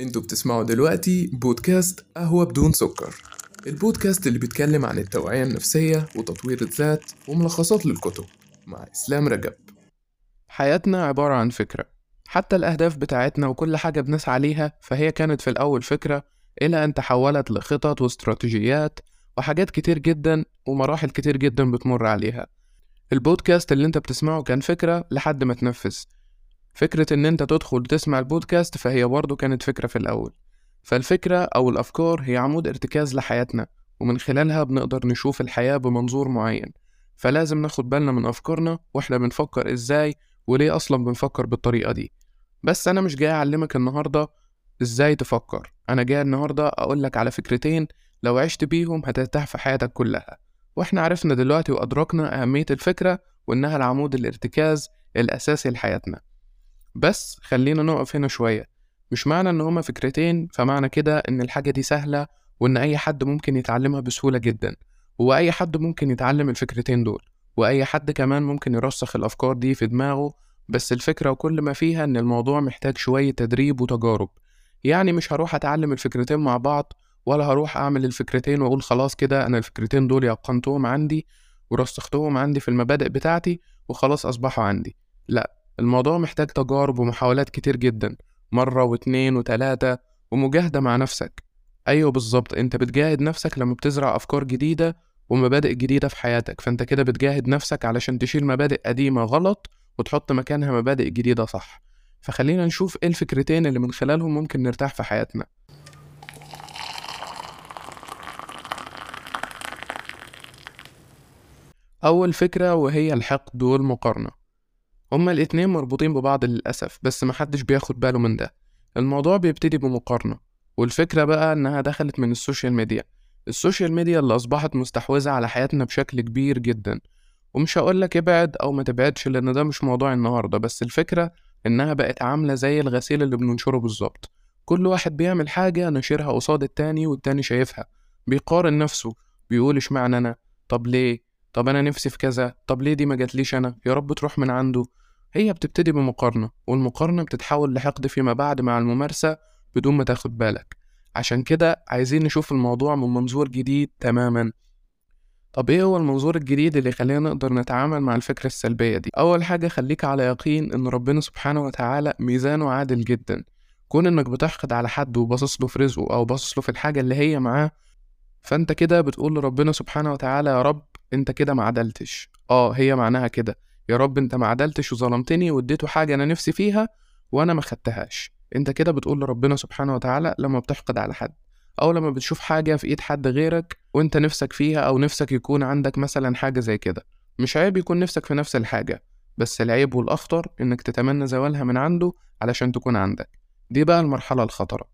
أنتوا بتسمعوا دلوقتي بودكاست قهوة بدون سكر. البودكاست اللي بيتكلم عن التوعية النفسية وتطوير الذات وملخصات للكتب مع إسلام رجب. حياتنا عبارة عن فكرة. حتى الأهداف بتاعتنا وكل حاجة بنسعى ليها فهي كانت في الأول فكرة إلى أن تحولت لخطط واستراتيجيات وحاجات كتير جدا ومراحل كتير جدا بتمر عليها. البودكاست اللي أنت بتسمعه كان فكرة لحد ما تنفذ. فكرة إن أنت تدخل تسمع البودكاست فهي برضه كانت فكرة في الأول. فالفكرة أو الأفكار هي عمود ارتكاز لحياتنا ومن خلالها بنقدر نشوف الحياة بمنظور معين. فلازم ناخد بالنا من أفكارنا وإحنا بنفكر إزاي وليه أصلا بنفكر بالطريقة دي. بس أنا مش جاي أعلمك النهاردة إزاي تفكر. أنا جاي النهاردة أقولك على فكرتين لو عشت بيهم هترتاح في حياتك كلها. وإحنا عرفنا دلوقتي وأدركنا أهمية الفكرة وإنها العمود الارتكاز الأساسي لحياتنا. بس خلينا نقف هنا شوية. مش معنى إن هما فكرتين فمعنى كده إن الحاجة دي سهلة وإن أي حد ممكن يتعلمها بسهولة جدا. وأي حد ممكن يتعلم الفكرتين دول. وأي حد كمان ممكن يرسخ الأفكار دي في دماغه. بس الفكرة وكل ما فيها إن الموضوع محتاج شوية تدريب وتجارب. يعني مش هروح أتعلم الفكرتين مع بعض ولا هروح أعمل الفكرتين وأقول خلاص كده أنا الفكرتين دول يقنتهم عندي ورسختهم عندي في المبادئ بتاعتي وخلاص أصبحوا عندي. لأ. الموضوع محتاج تجارب ومحاولات كتير جدا مرة واتنين وتلاتة ومجاهدة مع نفسك. أيوة بالظبط أنت بتجاهد نفسك لما بتزرع أفكار جديدة ومبادئ جديدة في حياتك فأنت كده بتجاهد نفسك علشان تشيل مبادئ قديمة غلط وتحط مكانها مبادئ جديدة صح. فخلينا نشوف إيه الفكرتين اللي من خلالهم ممكن نرتاح في حياتنا. أول فكرة وهي الحقد والمقارنة. هما الاتنين مربوطين ببعض للأسف بس محدش بياخد باله من ده. الموضوع بيبتدي بمقارنة والفكرة بقى إنها دخلت من ال social media. ال social media اللي أصبحت مستحوذة على حياتنا بشكل كبير جدا. ومش هقولك ابعد أو ما تبعدش لأن ده مش موضوع النهاردة بس الفكرة إنها بقت عاملة زي الغسيل اللي بننشره بالظبط. كل واحد بيعمل حاجة نشرها قصاد التاني والتاني شايفها. بيقارن نفسه بيقول إشمعنى أنا؟ طب ليه؟ طب أنا نفسي في كذا؟ طب ليه دي ما جاتليش أنا؟ يا رب تروح من عنده. هي بتبتدي بمقارنة والمقارنة بتتحول لحقد فيما بعد مع الممارسة بدون ما تاخد بالك. عشان كده عايزين نشوف الموضوع من منظور جديد تماما. طب إيه هو المنظور الجديد اللي يخلينا نقدر نتعامل مع الفكرة السلبية دي؟ أول حاجة خليك على يقين إن ربنا سبحانه وتعالى ميزانه عادل جدا. كون إنك بتحقد على حد وباصص له في رزقه أو باصص له في الحاجة اللي هي معاه فأنت كده بتقول لربنا سبحانه وتعالى يا رب أنت كده ما عدلتش. آه هي معناها كده. يا رب انت ما عدلتش وظلمتني واديته حاجة أنا نفسي فيها وأنا ما خدتهاش. انت كده بتقول لربنا سبحانه وتعالى لما بتحقد على حد أو لما بتشوف حاجة في إيد حد غيرك وأنت نفسك فيها أو نفسك يكون عندك مثلا حاجة زي كده. مش عيب يكون نفسك في نفس الحاجة بس العيب والأخطر إنك تتمنى زوالها من عنده علشان تكون عندك. دي بقى المرحلة الخطرة.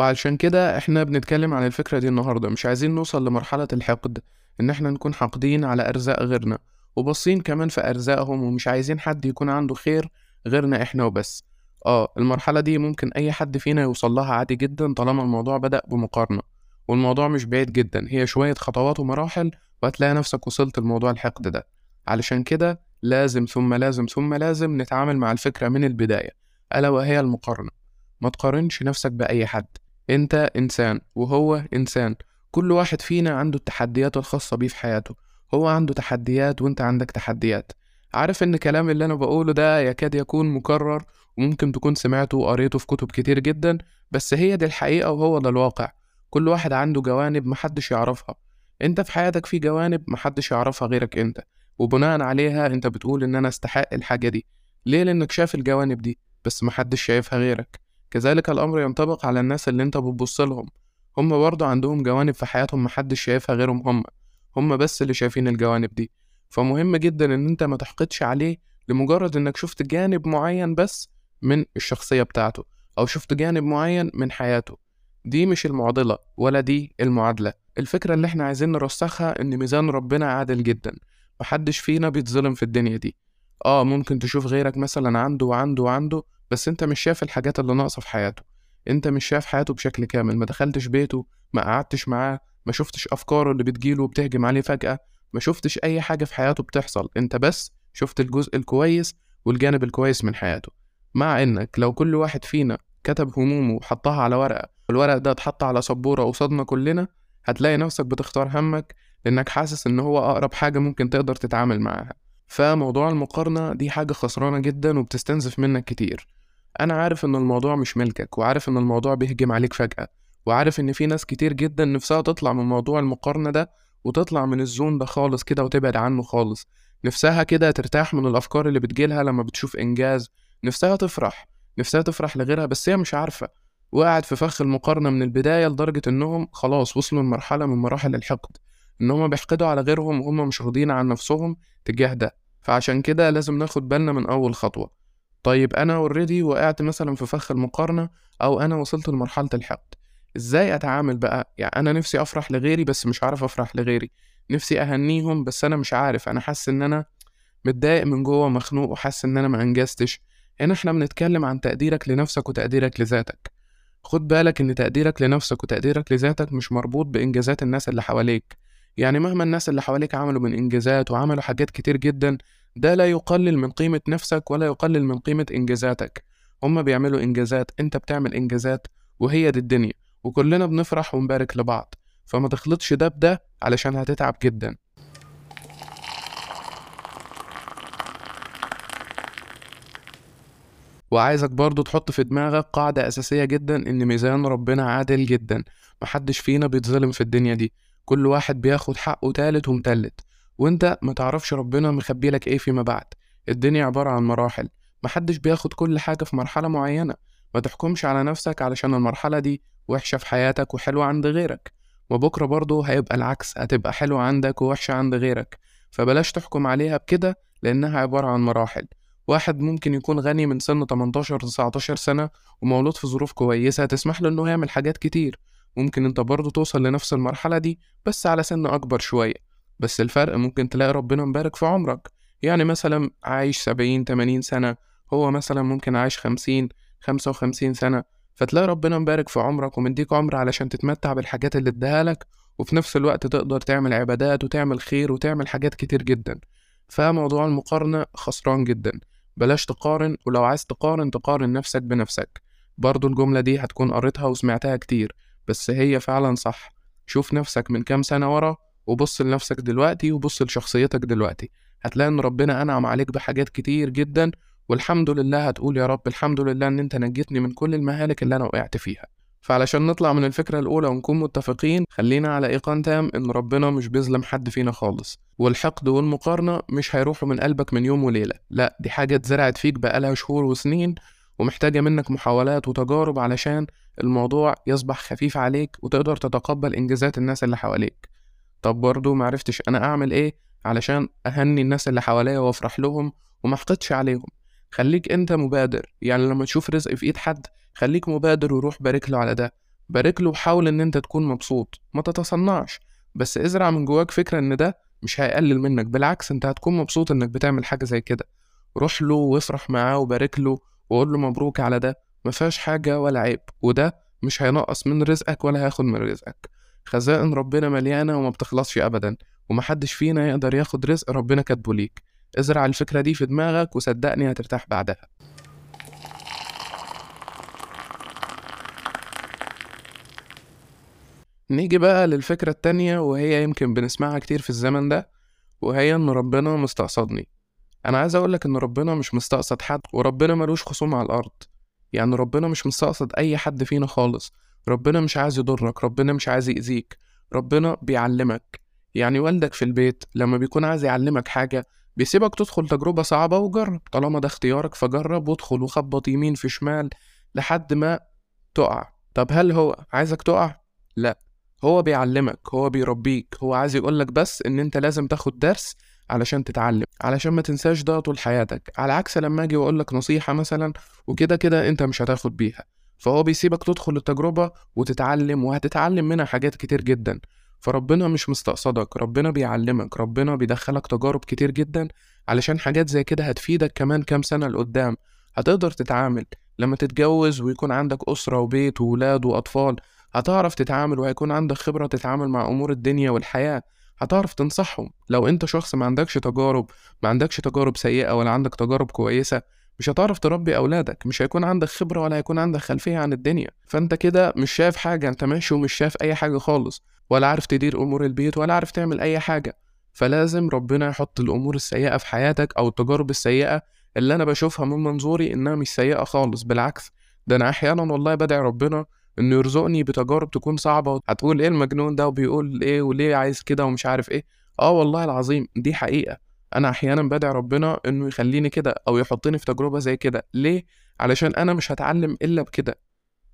وعلشان كده إحنا بنتكلم عن الفكرة دي النهاردة. مش عايزين نوصل لمرحلة الحقد إن إحنا نكون حاقدين على أرزاق غيرنا وباصين كمان في أرزاقهم ومش عايزين حد يكون عنده خير غيرنا إحنا وبس. آه المرحلة دي ممكن أي حد فينا يوصل لها عادي جدا طالما الموضوع بدأ بمقارنة والموضوع مش بعيد جدا. هي شوية خطوات ومراحل وهتلاقي نفسك وصلت لموضوع الحقد ده. علشان كده لازم ثم لازم ثم لازم نتعامل مع الفكرة من البداية ألا وهي المقارنة. ما تقارنش نفسك بأي حد. انت انسان وهو انسان. كل واحد فينا عنده التحديات الخاصة بيه في حياته. هو عنده تحديات وانت عندك تحديات. عارف ان كلام اللي أنا بقوله ده يكاد يكون مكرر وممكن تكون سمعته وقريته في كتب كتير جدا بس هي دي الحقيقة وهو ده الواقع. كل واحد عنده جوانب محدش يعرفها. انت في حياتك في جوانب محدش يعرفها غيرك انت. وبناء عليها انت بتقول ان أنا استحق الحاجة دي. ليه؟ لأنك شايف الجوانب دي بس محدش شايفها غيرك. كذلك الأمر ينطبق على الناس اللي أنت بتبص لهم. هم برضه عندهم جوانب في حياتهم محدش شايفها غيرهم هم. هم بس اللي شايفين الجوانب دي. فمهم جدا إن أنت ما تحقدش عليه لمجرد إنك شفت جانب معين بس من الشخصية بتاعته أو شفت جانب معين من حياته. دي مش المعضلة ولا دي المعادلة. الفكرة اللي إحنا عايزين نرسخها إن ميزان ربنا عادل جدا. محدش فينا بيتظلم في الدنيا دي. آه ممكن تشوف غيرك مثلا عنده وعنده وعنده بس انت مش شايف الحاجات اللي ناقصة في حياته. انت مش شايف حياته بشكل كامل. ما دخلتش بيته ما قعدتش معاه ما شفتش أفكاره اللي بتجيله وبتهجم عليه فجأة ما شفتش أي حاجة في حياته بتحصل. انت بس شفت الجزء الكويس والجانب الكويس من حياته. مع انك لو كل واحد فينا كتب همومه وحطها على ورقة والورق ده اتحط على سبورة قصادنا كلنا هتلاقي نفسك بتختار همك لأنك حاسس إن هو أقرب حاجة ممكن تقدر تتعامل معاها. فموضوع المقارنة دي حاجة خسرانة جدا وبتستنزف منك كتير. أنا عارف إن الموضوع مش ملكك وعارف إن الموضوع بيهجم عليك فجأة وعارف إن في ناس كتير جدا نفسها تطلع من موضوع المقارنة ده وتطلع من الزون ده خالص كده وتبعد عنه خالص. نفسها كده ترتاح من الأفكار اللي بتجيلها لما بتشوف إنجاز. نفسها تفرح نفسها تفرح لغيرها بس هي مش عارفة. وقعت في فخ المقارنة من البداية لدرجة إنهم خلاص وصلوا لمرحلة من مراحل الحقد إن هما بيحقدوا على غيرهم وهم مش راضيين عن نفسهم تجاه ده. فعشان كده لازم ناخد بالنا من أول خطوة. طيب أنا اوريدي وقعت مثلا في فخ المقارنة أو أنا وصلت لمرحلة الحقد. إزاي أتعامل بقى؟ يعني أنا نفسي أفرح لغيري بس مش عارف أفرح لغيري. نفسي أهنيهم بس أنا مش عارف. أنا حاسس إن أنا متضايق من جوه مخنوق وحاسس إن أنا ما أنجزتش. هنا إحنا بنتكلم عن تقديرك لنفسك وتقديرك لذاتك. خد بالك إن تقديرك لنفسك وتقديرك لذاتك مش مربوط بإنجازات الناس اللي حواليك. يعني مهما الناس اللي حواليك عملوا من إنجازات وعملوا حاجات كتير جدا ده لا يقلل من قيمة نفسك ولا يقلل من قيمة إنجازاتك. هما بيعملوا إنجازات أنت بتعمل إنجازات وهي دي الدنيا وكلنا بنفرح ونبارك لبعض. فما تخلطش ده بده علشان هتتعب جدا. وعايزك برضو تحط في دماغك قاعدة أساسية جدا إن ميزان ربنا عادل جدا. محدش فينا بيتظلم في الدنيا دي. كل واحد بياخد حقه تالت ومتلت. وانت متعرفش ربنا مخبي لك إيه فيما بعد. الدنيا عبارة عن مراحل. محدش بياخد كل حاجة في مرحلة معينة. ما تحكمش على نفسك علشان المرحلة دي وحشة في حياتك وحلوة عند غيرك. وبكرة برضه هيبقى العكس هتبقى حلوة عندك ووحشة عند غيرك. فبلاش تحكم عليها بكده لأنها عبارة عن مراحل. واحد ممكن يكون غني من سن 18 19 سنة ومولود في ظروف كويسة تسمح له إنه يعمل حاجات كتير. ممكن انت برضه توصل لنفس المرحلة دي بس على سن أكبر شوية. بس الفرق ممكن تلاقي ربنا مبارك في عمرك. يعني مثلا عايش سبعين تمانين سنة هو مثلا ممكن عايش خمسين خمسة وخمسين سنة. فتلاقي ربنا مبارك في عمرك ومديك عمر علشان تتمتع بالحاجات اللي اداها لك وفي نفس الوقت تقدر تعمل عبادات وتعمل خير وتعمل حاجات كتير جدا. فموضوع المقارنة خسران جدا. بلاش تقارن ولو عايز تقارن تقارن نفسك بنفسك. برضو الجملة دي هتكون قريتها وسمعتها كتير. بس هي فعلا صح. شوف نفسك من كام سنة ورا وبص لنفسك دلوقتي وبص لشخصيتك دلوقتي. هتلاقي إن ربنا أنعم عليك بحاجات كتير جدا والحمد لله هتقول يا رب الحمد لله إن أنت نجيتني من كل المهالك اللي أنا وقعت فيها. فعلشان نطلع من الفكرة الأولى ونكون متفقين خلينا على إيقان تام إن ربنا مش بيظلم حد فينا خالص. والحقد والمقارنة مش هيروحوا من قلبك من يوم وليلة. لا دي حاجة اتزرعت فيك بقالها شهور وسنين ومحتاجة منك محاولات وتجارب علشان الموضوع يصبح خفيف عليك وتقدر تتقبل إنجازات الناس اللي حواليك. طب برضه معرفتش أنا أعمل إيه علشان أهني الناس اللي حواليا وأفرح لهم ومحقدش عليهم. خليك أنت مبادر يعني لما تشوف رزق في إيد حد خليك مبادر وروح بارك له على ده. بارك له وحاول إن أنت تكون مبسوط ما تتصنعش. بس ازرع من جواك فكرة إن ده مش هيقلل منك بالعكس أنت هتكون مبسوط إنك بتعمل حاجة زي كده. روح له وافرح معاه وبارك له وقول له مبروك على ده. مفيهاش حاجة ولا عيب وده مش هينقص من رزقك ولا هياخد من رزقك. خزائن ربنا مليانة وما بتخلصش أبدا ومحدش فينا يقدر ياخد رزق ربنا كاتبه ليك. ازرع الفكرة دي في دماغك وصدقني هترتاح بعدها. نيجي بقى للفكرة التانية وهي يمكن بنسمعها كتير في الزمن ده وهي إن ربنا مستقصدني. أنا عايز أقولك إن ربنا مش مستقصد حد وربنا ملوش خصوم على الأرض. يعني ربنا مش مستقصد أي حد فينا خالص. ربنا مش عايز يضرك ربنا مش عايز يأذيك. ربنا بيعلمك. يعني والدك في البيت لما بيكون عايز يعلمك حاجة بيسيبك تدخل تجربة صعبة وجرب. طالما ده اختيارك فجرب وادخل وخبط يمين في شمال لحد ما تقع. طب هل هو عايزك تقع؟ لا. هو بيعلمك هو بيربيك. هو عايز يقولك بس إن أنت لازم تاخد درس علشان تتعلم علشان ما تنساش ده طول حياتك. على عكس لما أجي واقولك نصيحة مثلا وكده كده أنت مش هتاخد بيها. فهو بيسيبك تدخل التجربة وتتعلم وهتتعلم منها حاجات كتير جدا. فربنا مش مستقصدك ربنا بيعلمك ربنا بيدخلك تجارب كتير جدا. علشان حاجات زي كده هتفيدك كمان كام سنة لقدام. هتقدر تتعامل. لما تتجوز ويكون عندك أسرة وبيت وولاد وأطفال هتعرف تتعامل وهيكون عندك خبرة تتعامل مع أمور الدنيا والحياة. هتعرف تنصحهم. لو انت شخص ما عندكش تجارب ما عندكش تجارب سيئة ولا عندك تجارب كويسة مش هتعرف تربي أولادك. مش هيكون عندك خبرة ولا هيكون عندك خلفية عن الدنيا. فانت كده مش شايف حاجة انت ماشي ومش شايف أي حاجة خالص ولا عارف تدير أمور البيت ولا عارف تعمل أي حاجة. فلازم ربنا يحط الأمور السيئة في حياتك أو التجارب السيئة اللي أنا بشوفها من منظوري إنها مش سيئة خالص. بالعكس ده أنا أحيانا والله بدعي ربنا انه يرزقني بتجارب تكون صعبة هتقول إيه المجنون ده وبيقول إيه وليه عايز كده ومش عارف إيه؟ آه والله العظيم دي حقيقة. أنا أحيانا بدعي ربنا إنه يخليني كده أو يحطني في تجربة زي كده. ليه؟ علشان أنا مش هتعلم إلا بكده.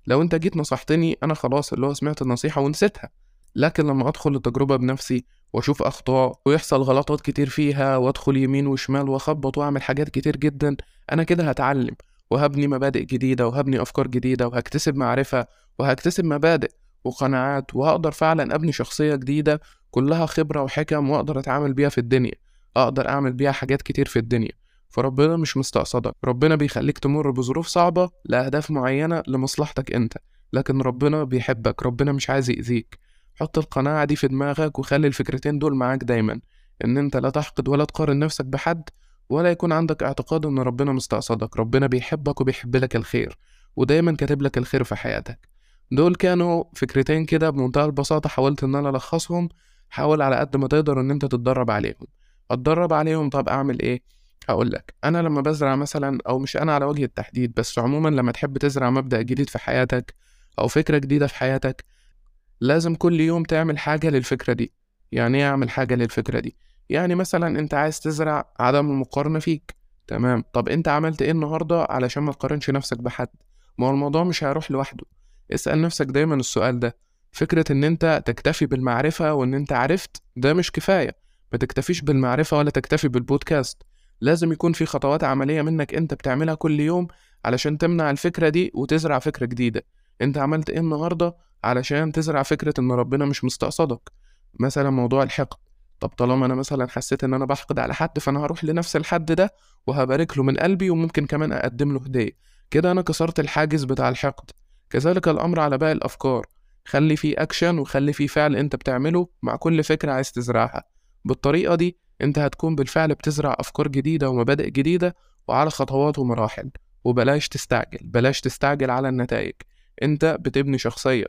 لو أنت جيت نصحتني أنا خلاص اللي هو سمعت النصيحة ونسيتها. لكن لما أدخل التجربة بنفسي وأشوف أخطاء ويحصل غلطات كتير فيها وأدخل يمين وشمال وأخبط وأعمل حاجات كتير جدا أنا كده هتعلم. وهبني مبادئ جديدة وهبني أفكار جديدة وهكتسب معرفة وهكتسب مبادئ وقناعات وهقدر فعلا أبني شخصية جديدة كلها خبرة وحكم وأقدر أتعامل بيها في الدنيا أقدر أعمل بيها حاجات كتير في الدنيا. فربنا مش مستقصدك ربنا بيخليك تمر بظروف صعبة لأهداف معينة لمصلحتك أنت لكن ربنا بيحبك ربنا مش عايز يأذيك. حط القناعة دي في دماغك وخلي الفكرتين دول معاك دايما إن أنت لا تحقد ولا تقارن نفسك بحد ولا يكون عندك اعتقاد إن ربنا مستقصدك. ربنا بيحبك وبيحب لك الخير ودايما كاتب لك الخير في حياتك. دول كانوا فكرتين كده بمنتهى البساطة حاولت إن أنا ألخصهم حاول على قد ما تقدر إن أنت تتدرب عليهم. أتدرب عليهم طب أعمل إيه؟ هقول لك. أنا لما بزرع مثلا أو مش أنا على وجه التحديد بس عموما لما تحب تزرع مبدأ جديد في حياتك أو فكرة جديدة في حياتك لازم كل يوم تعمل حاجة للفكرة دي. يعني إيه أعمل حاجة للفكرة دي؟ يعني مثلا أنت عايز تزرع عدم المقارنة فيك. تمام. طب أنت عملت إيه النهاردة علشان ما تقارنش نفسك بحد؟ ما هو الموضوع مش هيروح لوحده. اسأل نفسك دايما السؤال ده. فكرة إن أنت تكتفي بالمعرفة وإن أنت عرفت ده مش كفاية. ما تكتفيش بالمعرفة ولا تكتفي بالبودكاست. لازم يكون في خطوات عملية منك أنت بتعملها كل يوم علشان تمنع الفكرة دي وتزرع فكرة جديدة. أنت عملت إيه النهاردة علشان تزرع فكرة إن ربنا مش مستقصدك؟ مثلا موضوع الحقد. طب طالما أنا مثلا حسيت إن أنا بحقد على حد فأنا هروح لنفس الحد ده وهبارك له من قلبي وممكن كمان أقدم له هدية. كده أنا كسرت الحاجز بتاع الحقد. كذلك الأمر على باقي الأفكار. خلي فيه اكشن وخلي فيه فعل أنت بتعمله مع كل فكرة عايز تزرعها. بالطريقة دي أنت هتكون بالفعل بتزرع أفكار جديدة ومبادئ جديدة وعلى خطوات ومراحل. وبلاش تستعجل بلاش تستعجل على النتائج. أنت بتبني شخصية.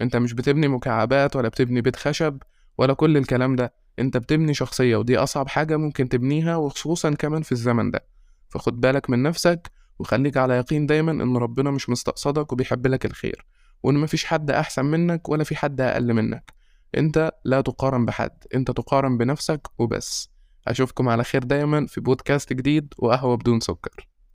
أنت مش بتبني مكعبات ولا بتبني بيت خشب ولا كل الكلام ده. أنت بتبني شخصية ودي أصعب حاجة ممكن تبنيها وخصوصا كمان في الزمن ده. فخد بالك من نفسك وخليك على يقين دايما إن ربنا مش مستقصدك وبيحب لك الخير وإن مفيش حد أحسن منك ولا في حد أقل منك. أنت لا تقارن بحد أنت تقارن بنفسك وبس. أشوفكم على خير دايما في بودكاست جديد وقهوة بدون سكر.